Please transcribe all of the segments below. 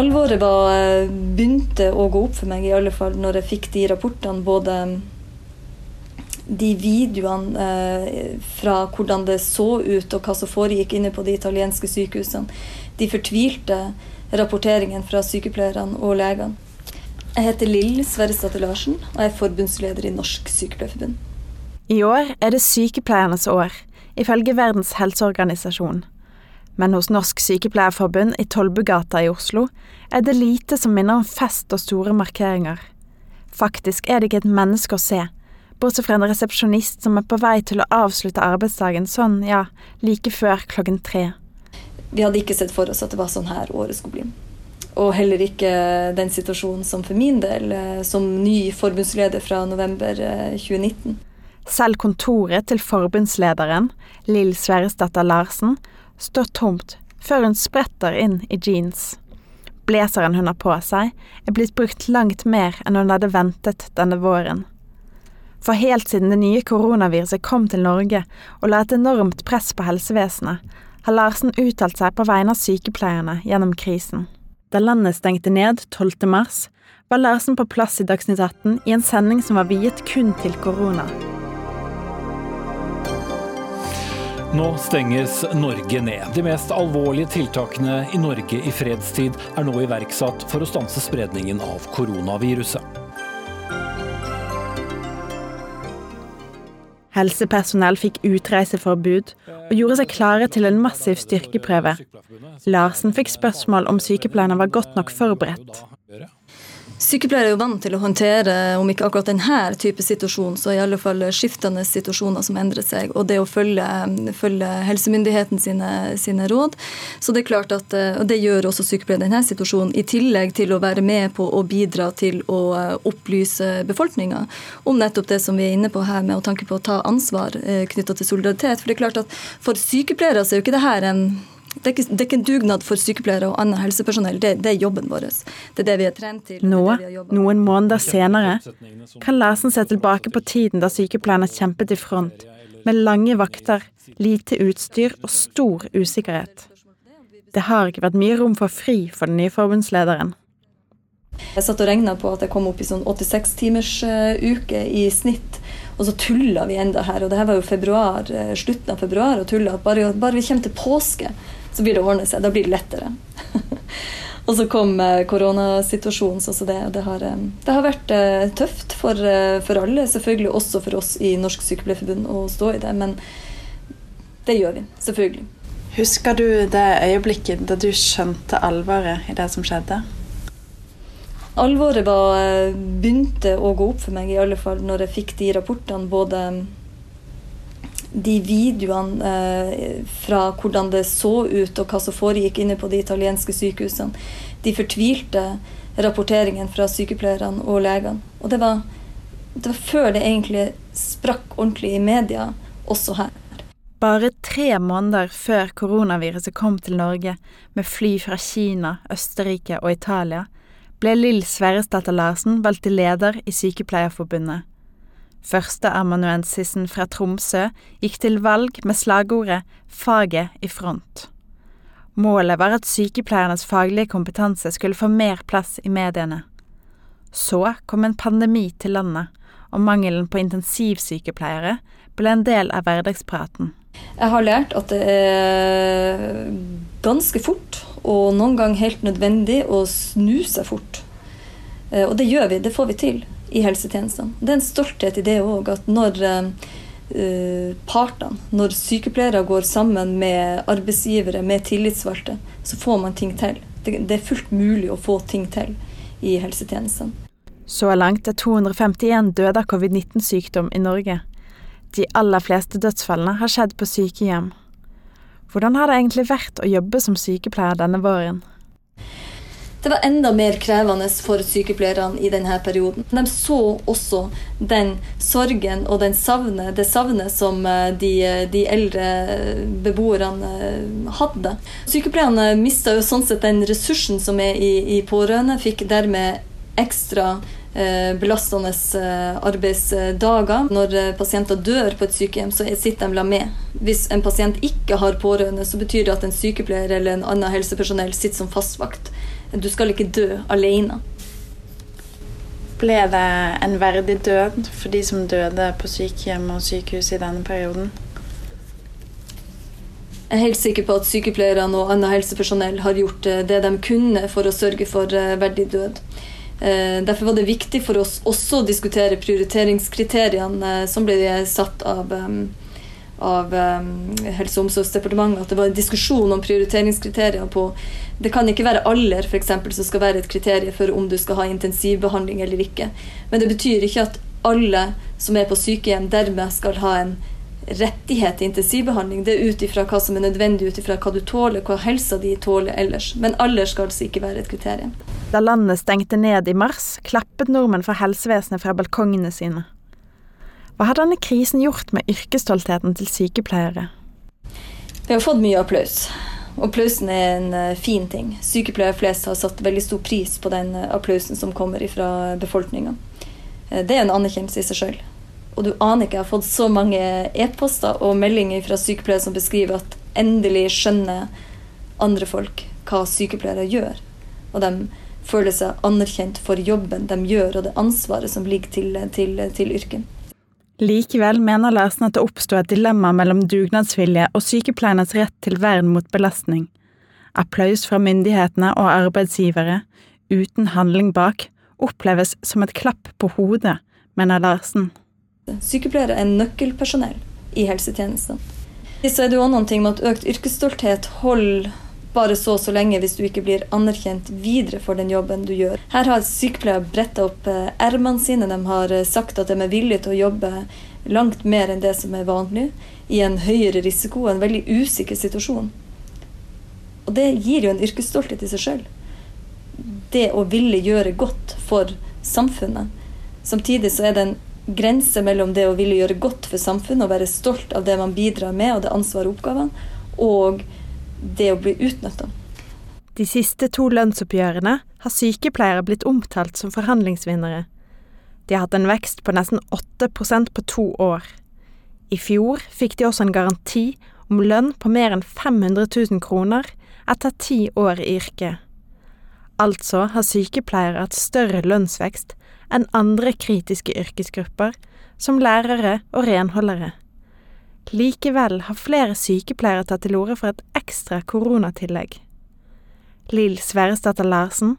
Alvoret var, begynte å gå opp for meg, i alle fall når jeg fikk de rapportene. Både de videoene eh, fra hvordan det så ut og hva som foregikk inne på de italienske sykehusene. De fortvilte rapporteringen fra sykepleierne og legene. Jeg heter Lill Sverresdatter Larsen og er forbundsleder i Norsk Sykepleierforbund. I år er det sykepleiernes år, ifølge Verdens helseorganisasjon. Men hos Norsk Sykepleierforbund i Tollbugata i Oslo er det lite som minner om fest og store markeringer. Faktisk er det ikke et menneske å se, bortsett fra en resepsjonist som er på vei til å avslutte arbeidsdagen sånn, ja, like før klokken tre. Vi hadde ikke sett for oss at det var sånn her året skulle bli. Og heller ikke den situasjonen som for min del, eh, som ny forbundsleder fra november 2019. Eh, Selv kontoret til forbundslederen, Lill Sverresdatter Larsen, står tomt før hun spretter inn i jeans. Blazeren hun har på seg, er blitt brukt langt mer enn hun hadde ventet denne våren. For helt siden det nye koronaviruset kom til Norge og la et enormt press på helsevesenet, har Larsen uttalt seg på vegne av sykepleierne gjennom krisen. Da landet stengte ned 12. mars, var Larsen på plass i Dagsnytt 18 i en sending som var viet kun til korona. Nå stenges Norge ned. De mest alvorlige tiltakene i Norge i fredstid er nå iverksatt for å stanse spredningen av koronaviruset. Helsepersonell fikk utreiseforbud og gjorde seg klare til en massiv styrkeprøve. Larsen fikk spørsmål om sykepleierne var godt nok forberedt. Sykepleiere er jo vant til å håndtere, om ikke akkurat denne type situasjon, så i alle fall skiftende situasjoner som endrer seg, og det å følge, følge helsemyndigheten sine, sine, råd. Så det er klart at, og det gjør også sykepleiere i denne situasjonen, i tillegg til å være med på å bidra til å opplyse befolkninga om nettopp det som vi er inne på her, med å tanke på å ta ansvar eh, knytta til solidaritet. For det er klart at for sykepleiere så er jo ikke det her en det er, ikke, det er ikke en dugnad for sykepleiere og annet helsepersonell. Det, det, er jobben vår. Det er det vi er trent til. Nå, noen måneder senere, kan Larsen se tilbake på tiden da sykepleierne kjempet i front, med lange vakter, lite utstyr og stor usikkerhet. Det har ikke vært mye rom for fri for den nye forbundslederen. Jeg satt og regna på at jeg kom opp i sånn 86 timers uh, uke i snitt. Og så tulla vi enda her. Og det her var jo februar, uh, slutten av februar og tulla. Bare, bare vi kommer til påske, så blir det ordne seg. Da blir det lettere. og så kom eh, koronasituasjonen. Så det, det, har, eh, det, har, vært eh, tøft for, for, alle, selvfølgelig også for oss i Norsk Sykepleierforbund å stå i det. Men det gjør vi, selvfølgelig. Husker du det øyeblikket da du skjønte alvoret i det som skjedde? Alvoret var, begynte å gå opp for meg, i alle fall når jeg fikk de rapportene. både de videoene eh, fra hvordan det så ut og hva som foregikk inne på de italienske sykehusene. De fortvilte rapporteringene fra sykepleierne og legene. Og det var, det var før det egentlig sprakk ordentlig i media, også her. Bare tre måneder før koronaviruset kom til Norge med fly fra Kina, Østerrike og Italia, ble Lill Sverresdatter Larsen valgt til leder i Sykepleierforbundet. Førsteamanuensisen fra Tromsø gikk til valg med slagordet 'Faget i front'. Målet var at sykepleiernes faglige kompetanse skulle få mer plass i mediene. Så kom en pandemi til landet, og mangelen på intensivsykepleiere ble en del av hverdagspraten. Jeg har lært at det er ganske fort, og noen ganger helt nødvendig, å snu seg fort. Eh, og det gjør vi, det får vi til i helsetjenestene. Det er en stolthet i det òg, at når uh, partene, når sykepleiere går sammen med arbeidsgivere, med tillitsvalgte, så får man ting til. Det, det er fullt mulig å få ting til i helsetjenestene. Så langt er 251 døde av covid-19-sykdom i Norge. De aller fleste dødsfallene har skjedd på sykehjem. Hvordan har det egentlig vært å jobbe som sykepleier denne våren? Det var enda mer krevende for sykepleierne i denne perioden. De så også den sorgen og den savne, det savnet som eh, de, de eldre beboerne eh, hadde. Sykepleierne mista sånn sett den ressursen som er i, i pårørende, fikk dermed ekstra eh, belastende arbeidsdager. Når pasienter dør på et sykehjem, så sitter de la med. Hvis en pasient ikke har pårørende, så betyr det at en sykepleier eller en annen helsepersonell sitter som fastvakt Du skal ikke dø alene. Ble det en verdig død for de som døde på sykehjem og sykehus i denne perioden? Jeg er helt sikker på at sykepleierne og annet helsepersonell har gjort eh, det de kunne for å sørge for eh, verdig død. Eh, derfor var det viktig for oss også å diskutere prioriteringskriteriene som ble satt av, av Helse- og omsorgsdepartementet. At det var en diskusjon om prioriteringskriterier på Det kan ikke være alder for eksempel, som skal være et kriterium for om du skal ha intensivbehandling eller ikke. Men det betyr ikke at alle som er på sykehjem, dermed skal ha en rettighet til intensivbehandling. Det er ut ifra hva som er nødvendig, ut ifra hva du tåler, hva helsa di tåler ellers. Men alder skal altså ikke være et kriterium. Da landet stengte ned i mars, klappet nordmenn for helsevesenet fra balkongene sine. Hva har denne krisen gjort med yrkesstoltheten til sykepleiere? Vi har fått mye applaus. Applausen er en eh, fin ting. Sykepleiere flest har satt veldig stor pris på den eh, applausen som kommer fra befolkninga. Eh, det er en anerkjennelse i seg sjøl. Og du aner ikke, jeg har fått så mange e-poster og meldinger fra sykepleiere som beskriver at endelig skjønner andre folk hva sykepleiere gjør. Og de føler seg anerkjent for jobben de gjør, og det ansvaret som ligger til, til, til yrket. Likevel mener Larsen at det oppsto et dilemma mellom dugnadsvilje og sykepleiernes rett til vern mot belastning. Applaus fra myndighetene og arbeidsgivere, uten handling bak, oppleves som et klapp på hodet, mener Larsen. Sykepleiere er nøkkelpersonell i helsetjenesten. Så er det jo noen ting med at økt yrkesstolthet holder bare så og så lenge hvis du ikke blir anerkjent videre for den jobben du gjør. Her har sykepleiere bretta opp eh, ermene sine. De har eh, sagt at de er villige til å jobbe langt mer enn det som er vanlig, i en høyere risiko en veldig usikker situasjon. Og det gir jo en yrkesstolthet i seg sjøl. Det å ville gjøre godt for samfunnet. Samtidig så er det en grense mellom det å ville gjøre godt for samfunnet og være stolt av det man bidrar med, og det ansvaret og oppgavene, og det å bli utnytta. De siste to lønnsoppgjørene har sykepleiere blitt omtalt som forhandlingsvinnere. De har hatt en vekst på nesten 8% på to år. I fjor fikk de også en garanti om lønn på mer enn 500 000 kroner etter ti år i yrket. Altså har sykepleiere hatt større lønnsvekst enn andre kritiske yrkesgrupper, som lærere og renholdere. Likevel har flere sykepleiere tatt til orde for et ekstra koronatillegg. Lill Sverresdatter Larsen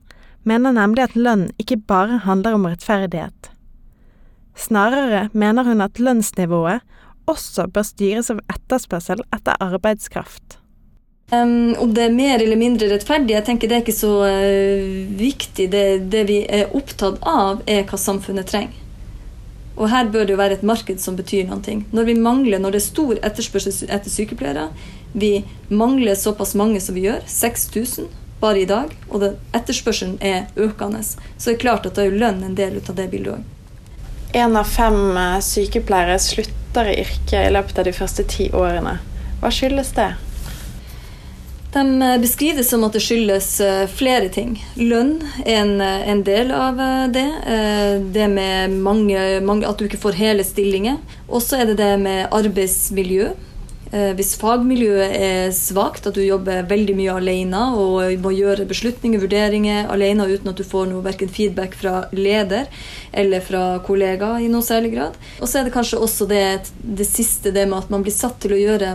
mener nemlig at lønn ikke bare handler om rettferdighet. Snarere mener hun at lønnsnivået også bør styres av etterspørsel etter arbeidskraft. Um, om det er mer eller mindre rettferdig, jeg tenker det er ikke så uh, viktig. Det, det, vi er opptatt av, er hva samfunnet trenger. Og her bør det jo være et marked som betyr noe. Når vi mangler, når det er stor etterspørsel etter sykepleiere, vi mangler såpass mange som vi gjør, 6000 bare i dag, og det, etterspørselen er økende, så er det klart at da er jo lønn en del av det bildet òg. En av fem eh, sykepleiere slutter i yrket i løpet av de første ti årene. Hva skyldes det? De beskrives beskriver det som at det skyldes eh, flere ting. Lønn er en, eh, en del av det. Det med mange, mange, at du ikke får hele stillinger. Og så er det det med arbeidsmiljø. Hvis fagmiljøet er svakt, at du jobber veldig mye alene og må gjøre beslutninger, vurderinger alene uten at du får noe verken feedback fra leder eller fra kollegaer i noe særlig grad. Og så er det kanskje også det, det siste, det med at man blir satt til å gjøre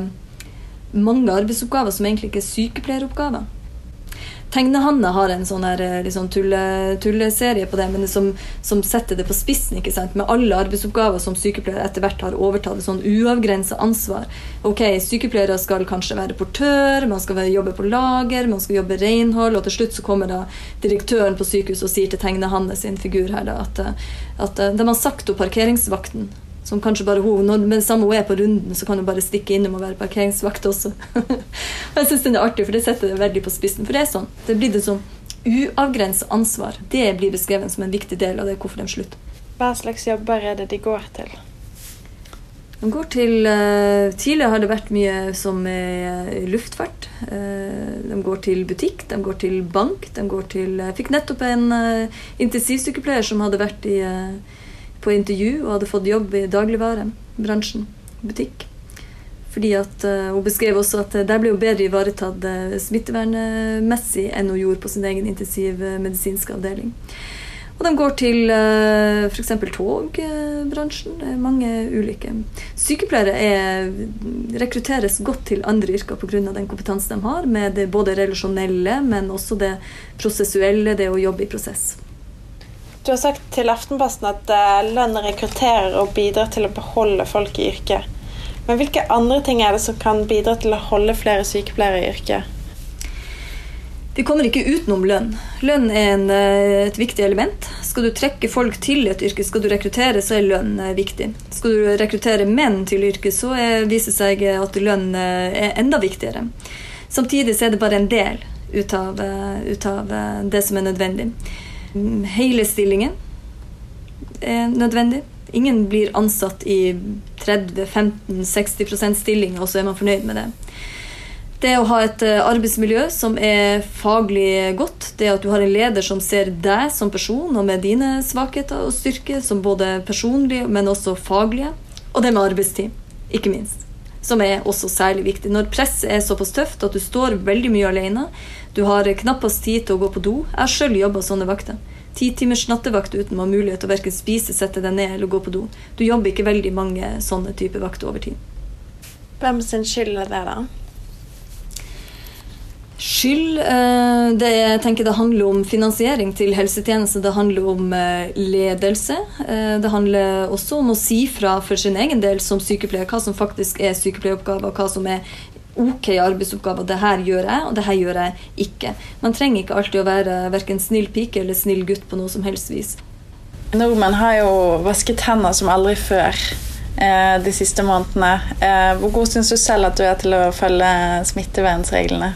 mange arbeidsoppgaver som egentlig ikke er sykepleieroppgaver. Tegnehanne har en sånn her, liksom tulle, tulleserie på det, men som, som, setter det på spissen. ikke sant? Med alle arbeidsoppgaver som sykepleiere etter hvert har overtatt. sånn uavgrensa ansvar. Ok, Sykepleiere skal kanskje være portør, man skal jobbe på lager, man skal jobbe renhold, og til slutt så kommer da direktøren på sykehuset og sier til Tegnehanne sin figur her da, at, at de har sagt opp parkeringsvakten som kanskje bare hun, når, med det samme hun er på runden, så kan hun bare stikke innom og være parkeringsvakt også. og jeg syns den er artig, for det setter det veldig på spissen. For det er sånn. Det blir det sånn uavgrensa ansvar. Det blir beskrevet som en viktig del av det hvorfor de slutter. Hva slags jobber er det de går til? De går til uh, Tidligere har det vært mye som uh, luftfart. Uh, de går til butikk, de går til bank. de går til, Jeg fikk nettopp en intensivsykepleier som hadde vært i på intervju og hadde fått jobb i dagligvarebransjen, butikk. Fordi at, uh, Hun beskrev også at der ble hun bedre ivaretatt smittevernmessig enn hun gjorde på sin egen intensivmedisinske avdeling. Og de går til f.eks. togbransjen. Det mange ulike. Sykepleiere er, rekrutteres godt til andre yrker pga. den kompetansen de har, med det både relasjonelle, men også det prosessuelle, det å jobbe i prosess. Du har sagt til Aftenposten at uh, lønn rekrutterer og bidrar til å beholde folk i yrket. Men hvilke andre ting er det som kan bidra til å holde flere sykepleiere i yrket? Vi kommer ikke utenom lønn. Lønn er en, eh, et viktig element. Skal du trekke folk til et yrke, skal du rekruttere, så er lønn eh, viktig. Skal du rekruttere menn til yrket, så er, viser det seg at lønn eh, er enda viktigere. Samtidig er det bare en del ut av, ut av det som er nødvendig. Hele stillingen er nødvendig. Ingen blir ansatt i 30-15-60% stillinger, og så er man fornøyd med det. Det å ha et eh, arbeidsmiljø som er faglig godt, det at du har en leder som ser deg som person og med dine svakheter og styrker, som både personlige, men også faglige. Og det med arbeidstid, ikke minst. Som er også særlig viktig. Når presset er såpass tøft at du står veldig mye alene, du har knappest tid til å gå på do. Jeg har sjøl jobba sånne vakter. Ti timers nattevakt uten å ha mulighet til å verken spise, sette deg ned eller gå på do. Du jobber ikke veldig mange sånne typer vakter over tid. Hvem sin skyld er det, da? Skyld eh, det, jeg tenker det handler om finansiering til helsetjenester. Det handler om eh, ledelse. Eh, det handler også om å si fra for sin egen del som sykepleier hva som faktisk er sykepleieroppgaver, hva som er ok arbeidsoppgaver. Det her gjør jeg, og det her gjør jeg ikke. Man trenger ikke alltid å være verken snill pike eller snill gutt på noe som helst vis. Nordmenn har jo vasket hender som aldri før de siste månedene. Hvor god syns du selv at du er til å følge smittevernreglene?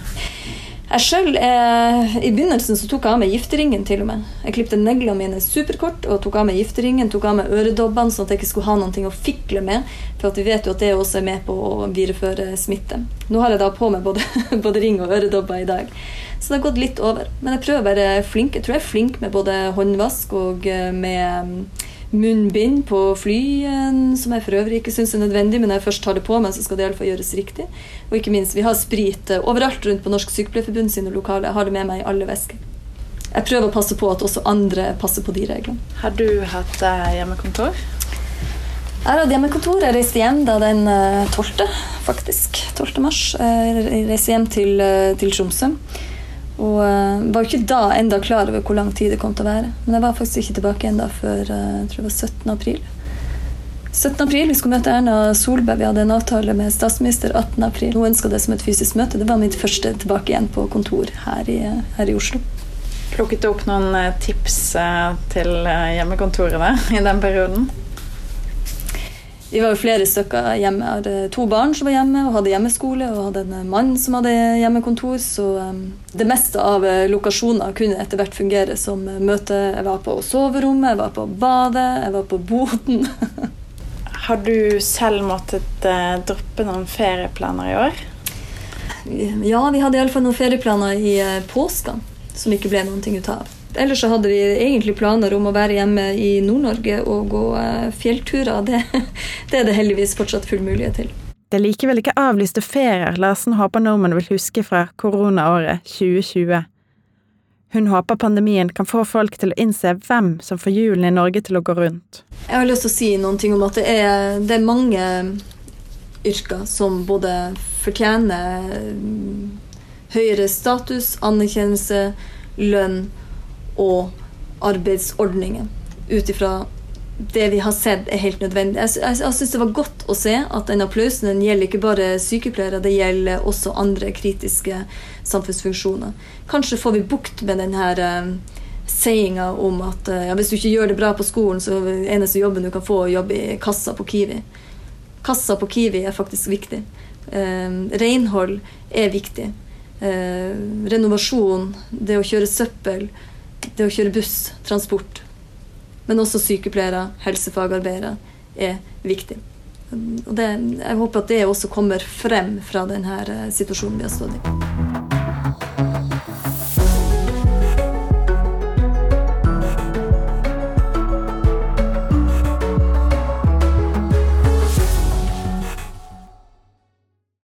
Jeg selv, eh, I begynnelsen så tok jeg av meg gifteringen. til og med. Jeg klipte neglene mine superkort og tok av meg gifteringen, tok av meg øredobbene sånn at jeg ikke skulle ha noe å fikle med. For vi vet jo at det også er med på å videreføre smitte. Nå har jeg da på meg både, både ring og øredobber i dag. Så det har gått litt over. Men jeg prøver å være flink. Jeg tror jeg er flink med både håndvask og eh, med munnbind på fly, som jeg for øvrig ikke syns er nødvendig, men når jeg først tar det på meg, så skal det iallfall gjøres riktig. Og ikke minst, vi har sprit eh, overalt rundt på Norsk Sykepleierforbund sine lokaler. Jeg har det med meg i alle vesker. Jeg prøver å passe på at også andre passer på de reglene. Har du hatt eh, hjemmekontor? Jeg har hatt hjemmekontor. Jeg reiste hjem da den 12., eh, faktisk. 12. mars. Jeg reiste hjem til, til Tromsø. Og uh, var jo ikke da enda klar over hvor lang tid det kom til å være. Men jeg var faktisk ikke tilbake enda før uh, jeg tror det var 17. april. 17. april, Vi skulle møte Erna Solberg. Vi hadde en avtale med statsminister 18. april. Hun ønska det som et fysisk møte. Det var mitt første tilbake igjen på kontor her i, her i Oslo. Plukket du opp noen eh, tips til hjemmekontorene i den perioden? Vi var jo flere stykker hjemme. Jeg hadde to barn som var hjemme og hadde hjemmeskole, og hadde en mann som hadde hjemmekontor. Så um, det meste av eh, lokasjoner kunne etter hvert fungere som eh, møte. Jeg var på soverommet, jeg var på badet, jeg var på boden. Har du selv måttet uh, droppe noen ferieplaner i år? Ja, vi hadde iallfall noen ferieplaner i uh, påska som ikke ble noen ting ut av. Ellers så hadde vi egentlig planer om å være hjemme i Nord-Norge og gå eh, fjellturer. Det, det, er det heldigvis fortsatt full mulighet til. Det er likevel ikke avlyste ferier Larsen håper nordmenn vil huske fra koronaåret 2020. Hun håper pandemien kan få folk til å innse hvem som får hjulene i Norge til å gå rundt. Jeg har lyst til å si noen ting om at det er, det er mange yrker som både fortjener høyere status, anerkjennelse, lønn og arbeidsordningen. Ut ifra det vi har sett, er helt nødvendig. Jeg, jeg, syns det var godt å se at den applausen den gjelder ikke bare sykepleiere, det gjelder også andre kritiske samfunnsfunksjoner. Kanskje får vi bukt med denne uh, eh, sayinga om at uh, ja, hvis du ikke gjør det bra på skolen, så er eneste jobben du kan få, å jobbe i kassa på Kiwi. Kassa på Kiwi er faktisk viktig. Eh, renhold er viktig. Eh, renovasjon, det å kjøre søppel det å kjøre buss, transport, men også sykepleiere, helsefagarbeidere, er viktig. Og det, jeg håper at det også kommer frem fra denne situasjonen vi har stått i.